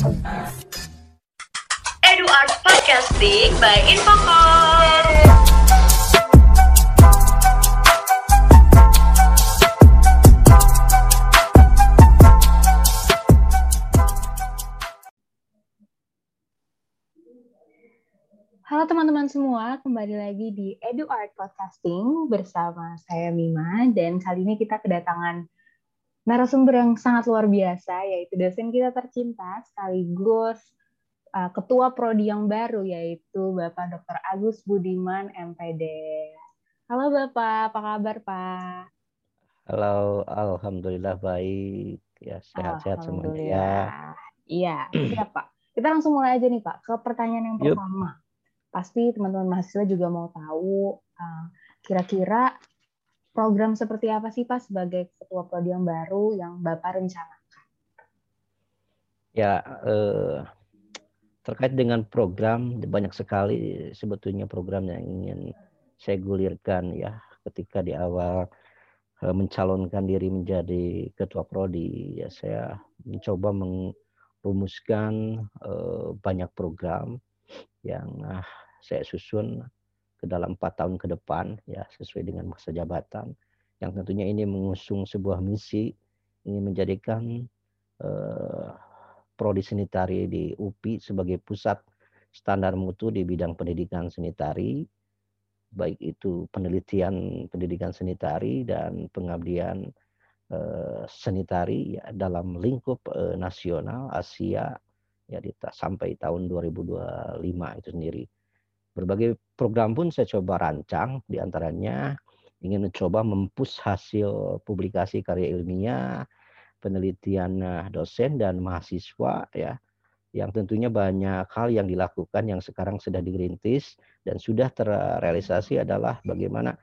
Edu Art Podcasting by Infocom. Halo teman-teman semua, kembali lagi di Edu Art Podcasting bersama saya Mima dan kali ini kita kedatangan narasumber yang sangat luar biasa yaitu dosen kita tercinta sekaligus uh, ketua prodi yang baru yaitu Bapak Dr. Agus Budiman MPD. Halo Bapak, apa kabar Pak? Halo, alhamdulillah baik. Ya, sehat-sehat semuanya ya. Iya, siap Pak. Kita langsung mulai aja nih Pak ke pertanyaan yang pertama. Pasti teman-teman mahasiswa juga mau tahu uh, kira-kira program seperti apa sih Pak sebagai ketua prodi yang baru yang Bapak rencanakan? Ya, eh, terkait dengan program banyak sekali sebetulnya program yang ingin saya gulirkan ya ketika di awal eh, mencalonkan diri menjadi ketua prodi ya saya mencoba merumuskan eh, banyak program yang ah, saya susun ke dalam empat tahun ke depan ya sesuai dengan masa jabatan yang tentunya ini mengusung sebuah misi ingin menjadikan eh, prodi sanitari di UPI sebagai pusat standar mutu di bidang pendidikan sanitari baik itu penelitian pendidikan sanitari dan pengabdian eh, sanitari ya, dalam lingkup eh, nasional Asia ya sampai tahun 2025 itu sendiri. Berbagai program pun saya coba rancang di antaranya ingin mencoba mempus hasil publikasi karya ilmiah, penelitian eh, dosen dan mahasiswa ya yang tentunya banyak hal yang dilakukan yang sekarang sudah dirintis dan sudah terrealisasi adalah bagaimana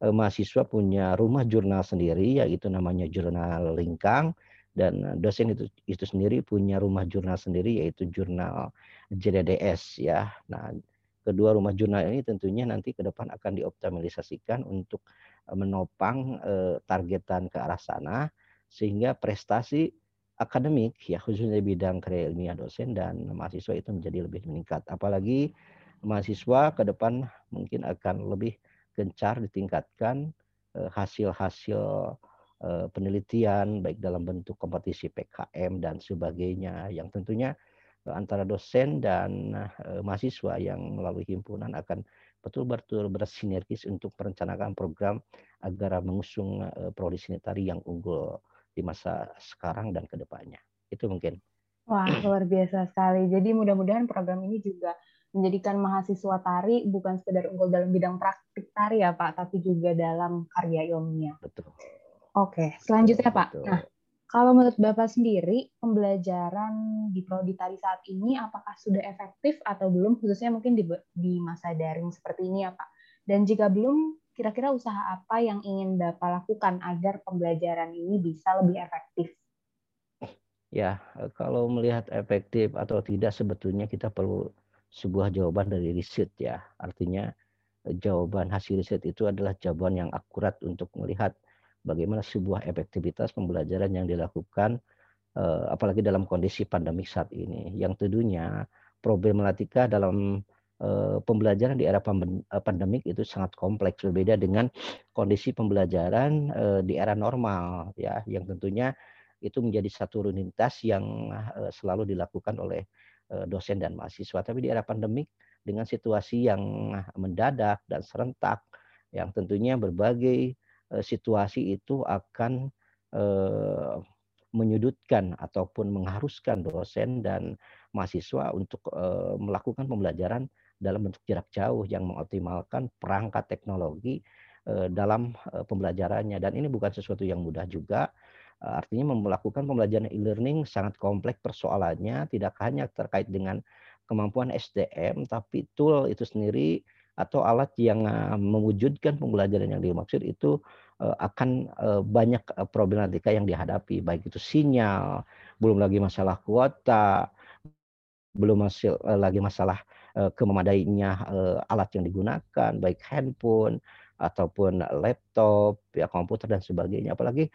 eh, mahasiswa punya rumah jurnal sendiri yaitu namanya jurnal lingkang dan eh, dosen itu itu sendiri punya rumah jurnal sendiri yaitu jurnal JDDS ya. Nah, kedua rumah jurnal ini tentunya nanti ke depan akan dioptimalisasikan untuk eh, menopang eh, targetan ke arah sana sehingga prestasi akademik ya khususnya di bidang karya ilmiah dosen dan mahasiswa itu menjadi lebih meningkat. Apalagi mahasiswa ke depan mungkin akan lebih gencar ditingkatkan eh, hasil-hasil penelitian baik dalam bentuk kompetisi PKM dan sebagainya yang tentunya antara dosen dan eh, mahasiswa yang melalui himpunan akan betul-betul bersinergis untuk merencanakan program agar mengusung eh, prodi sanitari yang unggul di masa sekarang dan ke depannya. Itu mungkin. Wah, luar biasa sekali. Jadi mudah-mudahan program ini juga menjadikan mahasiswa tari bukan sekedar unggul dalam bidang praktik tari ya Pak, tapi juga dalam karya ilmiah. Betul. Oke, selanjutnya Pak. Betul. Nah, kalau menurut Bapak sendiri, pembelajaran di prodi tari saat ini apakah sudah efektif atau belum, khususnya mungkin di, di masa daring seperti ini ya Pak? Dan jika belum, kira-kira usaha apa yang ingin Bapak lakukan agar pembelajaran ini bisa lebih efektif? Ya, kalau melihat efektif atau tidak sebetulnya kita perlu sebuah jawaban dari riset ya. Artinya jawaban hasil riset itu adalah jawaban yang akurat untuk melihat bagaimana sebuah efektivitas pembelajaran yang dilakukan eh, apalagi dalam kondisi pandemik saat ini. Yang tentunya problematika dalam eh, pembelajaran di era eh, pandemik itu sangat kompleks berbeda dengan kondisi pembelajaran di era normal ya yang tentunya itu menjadi satu rutinitas yang selalu dilakukan oleh eh, dosen dan mahasiswa. Tapi di era pandemik dengan situasi yang mendadak dan serentak, yang tentunya berbagai situasi itu akan eh, menyudutkan ataupun mengharuskan dosen dan mahasiswa untuk eh, melakukan pembelajaran dalam bentuk jarak jauh yang mengoptimalkan perangkat teknologi eh, dalam eh, pembelajarannya. Dan ini bukan sesuatu yang mudah juga. Eh, Artinya melakukan pembelajaran e-learning sangat kompleks persoalannya, tidak hanya terkait dengan kemampuan SDM, tapi tool itu sendiri atau alat yang eh, mewujudkan pembelajaran yang dimaksud itu eh, akan eh, banyak eh, problematika yang dihadapi, baik itu sinyal, belum lagi masalah kuota, belum masih lagi masalah kememadainya alat yang digunakan, baik handphone ataupun laptop, ya komputer dan sebagainya. Apalagi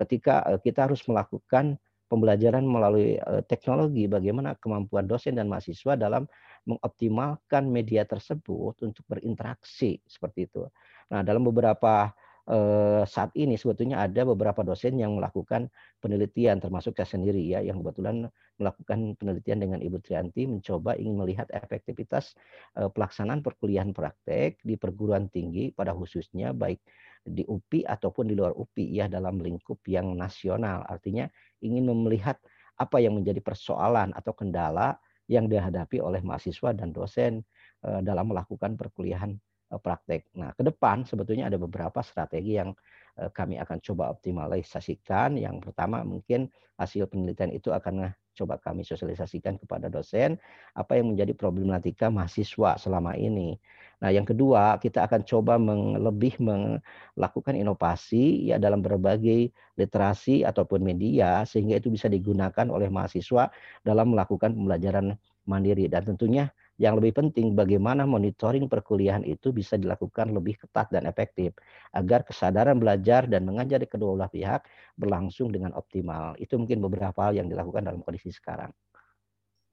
ketika kita harus melakukan pembelajaran melalui teknologi, bagaimana kemampuan dosen dan mahasiswa dalam mengoptimalkan media tersebut untuk berinteraksi seperti itu. Nah, dalam beberapa Eh, saat ini sebetulnya ada beberapa dosen yang melakukan penelitian termasuk saya sendiri ya yang kebetulan melakukan penelitian dengan Ibu Trianti mencoba ingin melihat efektivitas eh, pelaksanaan perkuliahan praktek di perguruan tinggi pada khususnya baik di UPI ataupun di luar UPI ya dalam lingkup yang nasional artinya ingin melihat apa yang menjadi persoalan atau kendala yang dihadapi oleh mahasiswa dan dosen eh, dalam melakukan perkuliahan Eh, praktek. Nah, ke depan sebetulnya ada beberapa strategi yang eh, kami akan coba optimalisasikan. Yang pertama mungkin hasil penelitian itu akan coba kami sosialisasikan kepada dosen apa yang menjadi problematika mahasiswa selama ini. Nah, yang kedua kita akan coba meng, lebih melakukan inovasi ya dalam berbagai literasi ataupun media sehingga itu bisa digunakan oleh mahasiswa dalam melakukan pembelajaran mandiri dan tentunya yang lebih penting bagaimana monitoring perkuliahan itu bisa dilakukan lebih ketat dan efektif agar kesadaran belajar dan mengajar di kedua belah pihak berlangsung dengan optimal. Itu mungkin beberapa hal yang dilakukan dalam kondisi sekarang.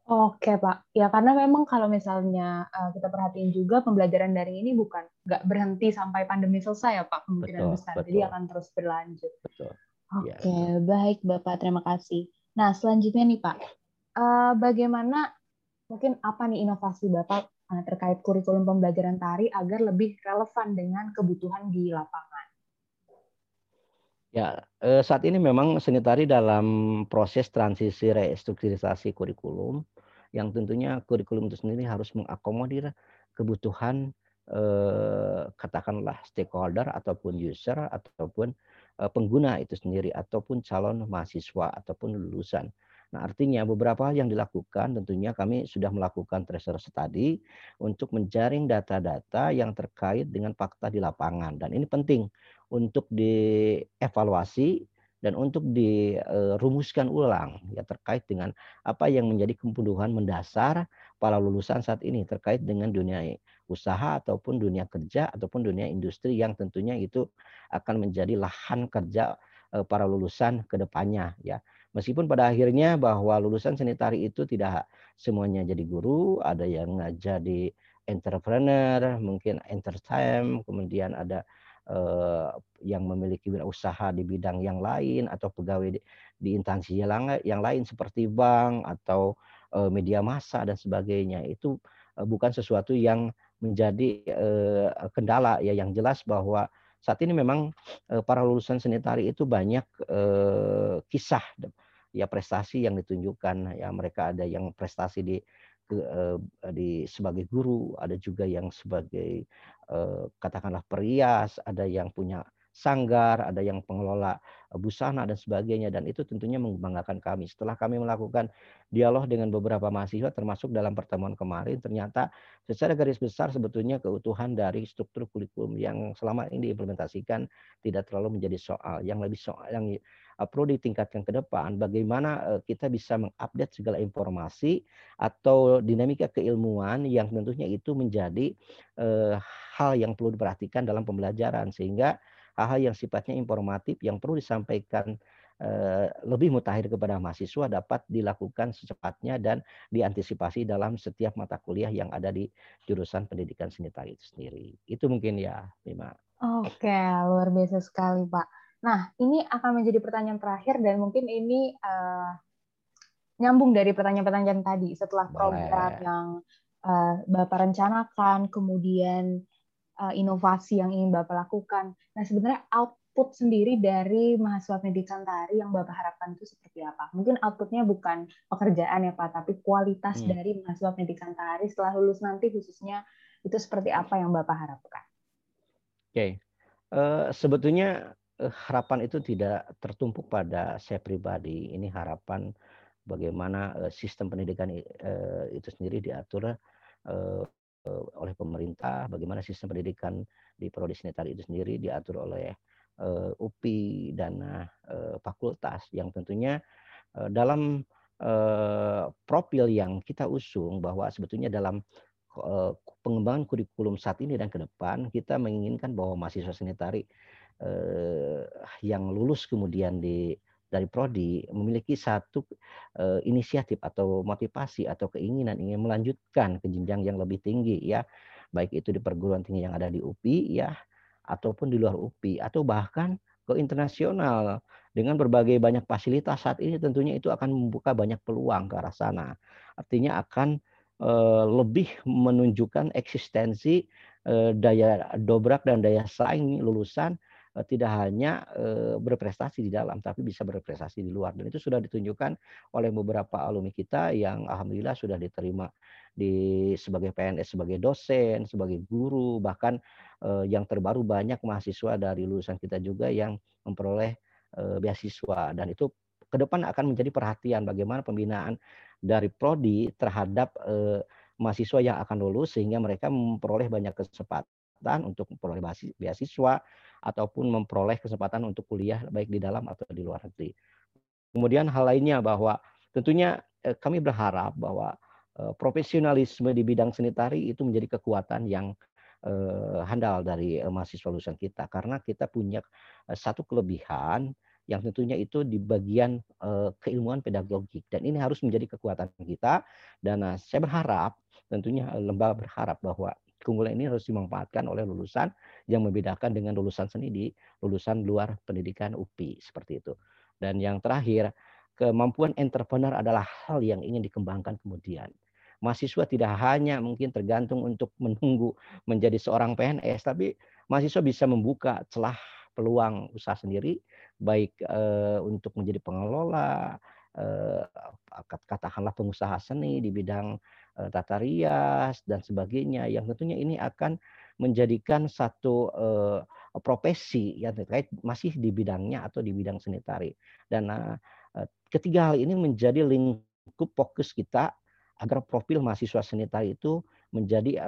Oke Pak, ya karena memang kalau misalnya uh, kita perhatiin juga pembelajaran daring ini bukan nggak berhenti sampai pandemi selesai ya Pak kemungkinan betul, besar, betul. jadi akan terus berlanjut. Betul. Oke, ya. baik Bapak, terima kasih. Nah selanjutnya nih Pak, uh, bagaimana mungkin apa nih inovasi Bapak eh, terkait kurikulum pembelajaran tari agar lebih relevan dengan kebutuhan di lapangan? Ya, eh, saat ini memang seni tari dalam proses transisi restrukturisasi kurikulum yang tentunya kurikulum itu sendiri harus mengakomodir kebutuhan eh, katakanlah stakeholder ataupun user ataupun pengguna itu sendiri ataupun calon mahasiswa ataupun lulusan. Nah, artinya beberapa hal yang dilakukan tentunya kami sudah melakukan treasure study untuk menjaring data-data yang terkait dengan fakta di lapangan dan ini penting untuk dievaluasi dan untuk dirumuskan ulang ya terkait dengan apa yang menjadi kebutuhan mendasar para lulusan saat ini terkait dengan dunia usaha ataupun dunia kerja ataupun dunia industri yang tentunya itu akan menjadi lahan kerja eh, para lulusan ke depannya ya. Meskipun pada akhirnya bahwa lulusan seni tari itu tidak semuanya jadi guru, ada yang jadi entrepreneur, mungkin entertain, kemudian ada eh, yang memiliki usaha di bidang yang lain atau pegawai di, instansi yang, lain seperti bank atau eh, media massa dan sebagainya. Itu eh, bukan sesuatu yang menjadi kendala ya yang jelas bahwa saat ini memang para lulusan seni tari itu banyak kisah ya prestasi yang ditunjukkan. Ya mereka ada yang prestasi di eh, di sebagai guru ada juga yang sebagai eh, katakanlah perias ada yang punya sanggar, ada yang pengelola busana dan sebagainya dan itu tentunya membanggakan kami. Setelah kami melakukan dialog dengan beberapa mahasiswa termasuk dalam pertemuan kemarin ternyata secara garis besar sebetulnya keutuhan dari struktur kurikulum yang selama ini diimplementasikan tidak terlalu menjadi soal. Yang lebih soal yang perlu ditingkatkan ke depan bagaimana kita bisa mengupdate segala informasi atau dinamika keilmuan yang tentunya itu menjadi hal yang perlu diperhatikan dalam pembelajaran sehingga hal-hal yang sifatnya informatif yang perlu disampaikan lebih mutakhir kepada mahasiswa dapat dilakukan secepatnya dan diantisipasi dalam setiap mata kuliah yang ada di jurusan pendidikan seni tari itu sendiri. Itu mungkin ya, Bima. Oke, luar biasa sekali, Pak. Nah, ini akan menjadi pertanyaan terakhir dan mungkin ini uh, nyambung dari pertanyaan-pertanyaan tadi. Setelah program Boleh. yang uh, Bapak rencanakan, kemudian uh, inovasi yang ingin Bapak lakukan. Nah, sebenarnya output sendiri dari mahasiswa pendidikan tari yang Bapak harapkan itu seperti apa? Mungkin outputnya bukan pekerjaan ya Pak, tapi kualitas hmm. dari mahasiswa pendidikan tari setelah lulus nanti khususnya itu seperti apa yang Bapak harapkan? Oke, okay. uh, sebetulnya Eh, harapan itu tidak tertumpuk pada saya pribadi. Ini harapan bagaimana eh, sistem pendidikan eh, itu sendiri diatur oleh pemerintah, bagaimana sistem pendidikan di prodi sanitari itu sendiri diatur oleh UPI dan fakultas yang tentunya dalam profil yang kita usung bahwa sebetulnya dalam pengembangan kurikulum saat ini dan ke depan kita menginginkan bahwa mahasiswa sanitari eh, yang lulus kemudian di dari prodi memiliki satu uh, inisiatif atau motivasi atau keinginan ingin melanjutkan ke jenjang yang lebih tinggi ya. Baik itu di perguruan tinggi yang ada di UPI ya ataupun di luar UPI atau bahkan ke internasional. Dengan berbagai banyak fasilitas saat ini tentunya itu akan membuka banyak peluang ke arah sana. Artinya akan uh, lebih menunjukkan eksistensi uh, daya dobrak dan daya saing lulusan Eh, tidak hanya eh, berprestasi di dalam, tapi bisa berprestasi di luar. Dan itu sudah ditunjukkan oleh beberapa alumni kita yang alhamdulillah sudah diterima di sebagai PNS, sebagai dosen, sebagai guru, bahkan eh, yang terbaru banyak mahasiswa dari lulusan kita juga yang memperoleh beasiswa. Dan itu ke depan akan menjadi perhatian bagaimana pembinaan dari prodi terhadap mahasiswa yang akan lulus sehingga mereka memperoleh banyak kesempatan untuk memperoleh beasiswa ataupun memperoleh kesempatan untuk kuliah baik di dalam atau di luar negeri. Kemudian hal lainnya bahwa tentunya eh, kami berharap bahwa eh, profesionalisme di bidang sanitari itu menjadi kekuatan yang eh, handal dari mahasiswa lulusan kita. Karena kita punya satu kelebihan yang tentunya itu di bagian keilmuan pedagogik. Dan ini harus menjadi kekuatan kita. Dan saya berharap tentunya lembaga berharap bahwa keunggulan ini harus dimanfaatkan oleh lulusan yang membedakan dengan lulusan seni di lulusan luar pendidikan UPI seperti itu. Dan yang terakhir, kemampuan entrepreneur adalah hal yang ingin dikembangkan kemudian. Mahasiswa tidak hanya mungkin tergantung untuk menunggu menjadi seorang PNS, tapi mahasiswa bisa membuka celah peluang usaha sendiri, baik eh, untuk menjadi pengelola, eh, katakanlah pengusaha seni di bidang tata rias dan sebagainya yang tentunya ini akan menjadikan satu uh, profesi yang terkait masih di bidangnya atau di bidang seni tari dan uh, ketiga hal ini menjadi lingkup fokus kita agar profil mahasiswa seni tari itu menjadi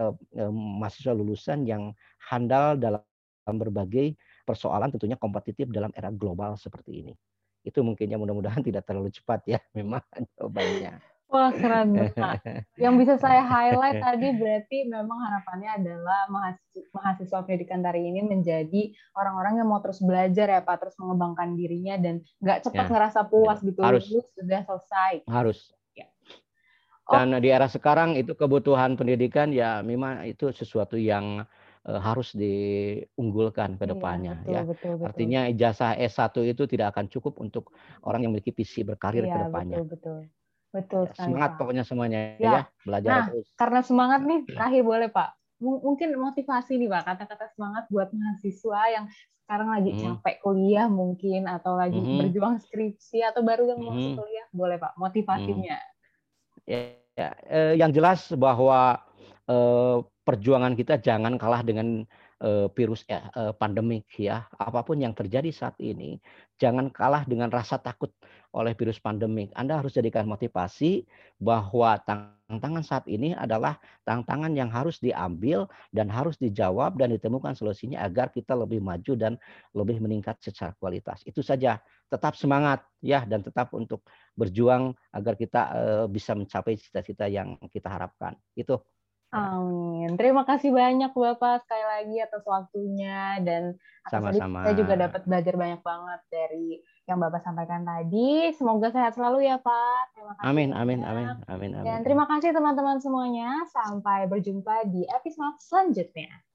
mahasiswa lulusan yang handal dalam berbagai persoalan tentunya kompetitif dalam era global seperti ini. Itu mungkinnya mudah-mudahan tidak terlalu cepat ya memang jawabannya. Wah keren banget. Yang bisa saya highlight tadi berarti memang harapannya adalah mahasiswa, mahasiswa pendidikan tari ini menjadi orang-orang yang mau terus belajar ya Pak, terus mengembangkan dirinya dan nggak cepat ya. ngerasa puas gitu. Harus. sudah selesai. Harus. Ya. Dan oh. di era sekarang itu kebutuhan pendidikan ya memang itu sesuatu yang uh, harus diunggulkan ke iya, depannya iya, betul, ya. Betul, betul. Artinya ijazah S1 itu tidak akan cukup untuk orang yang memiliki visi berkarir iya, ke depannya. Betul, betul. Betul ya, sekali. Semangat Pak. pokoknya semuanya ya, ya belajar nah, terus. Karena semangat nih, terakhir boleh Pak. M mungkin motivasi nih Pak, kata-kata semangat buat mahasiswa yang sekarang lagi hmm. capek kuliah mungkin atau lagi hmm. berjuang skripsi atau baru yang mau hmm. kuliah, boleh Pak motivasinya. Hmm. Ya, ya eh, yang jelas bahwa eh, perjuangan kita jangan kalah dengan virus eh, eh pandemik ya. Apa pun yang terjadi saat ini, jangan kalah dengan rasa takut oleh virus pandemik. Anda harus jadikan motivasi bahwa tantangan saat ini adalah tantangan yang harus diambil dan harus dijawab dan ditemukan solusinya agar kita lebih maju dan lebih meningkat secara kualitas. Itu saja. Tetap semangat ya dan tetap untuk berjuang agar kita uh, bisa mencapai cita-cita yang kita harapkan. Itu. Amin. Terima kasih banyak Bapak sekali lagi atas waktunya dan sama-sama. Saya juga dapat belajar banyak banget dari yang Bapak sampaikan tadi. Semoga sehat selalu ya Pak. Terima kasih. Amin, amin, amin, amin, amin. Dan terima kasih teman-teman semuanya. Sampai berjumpa di episode selanjutnya.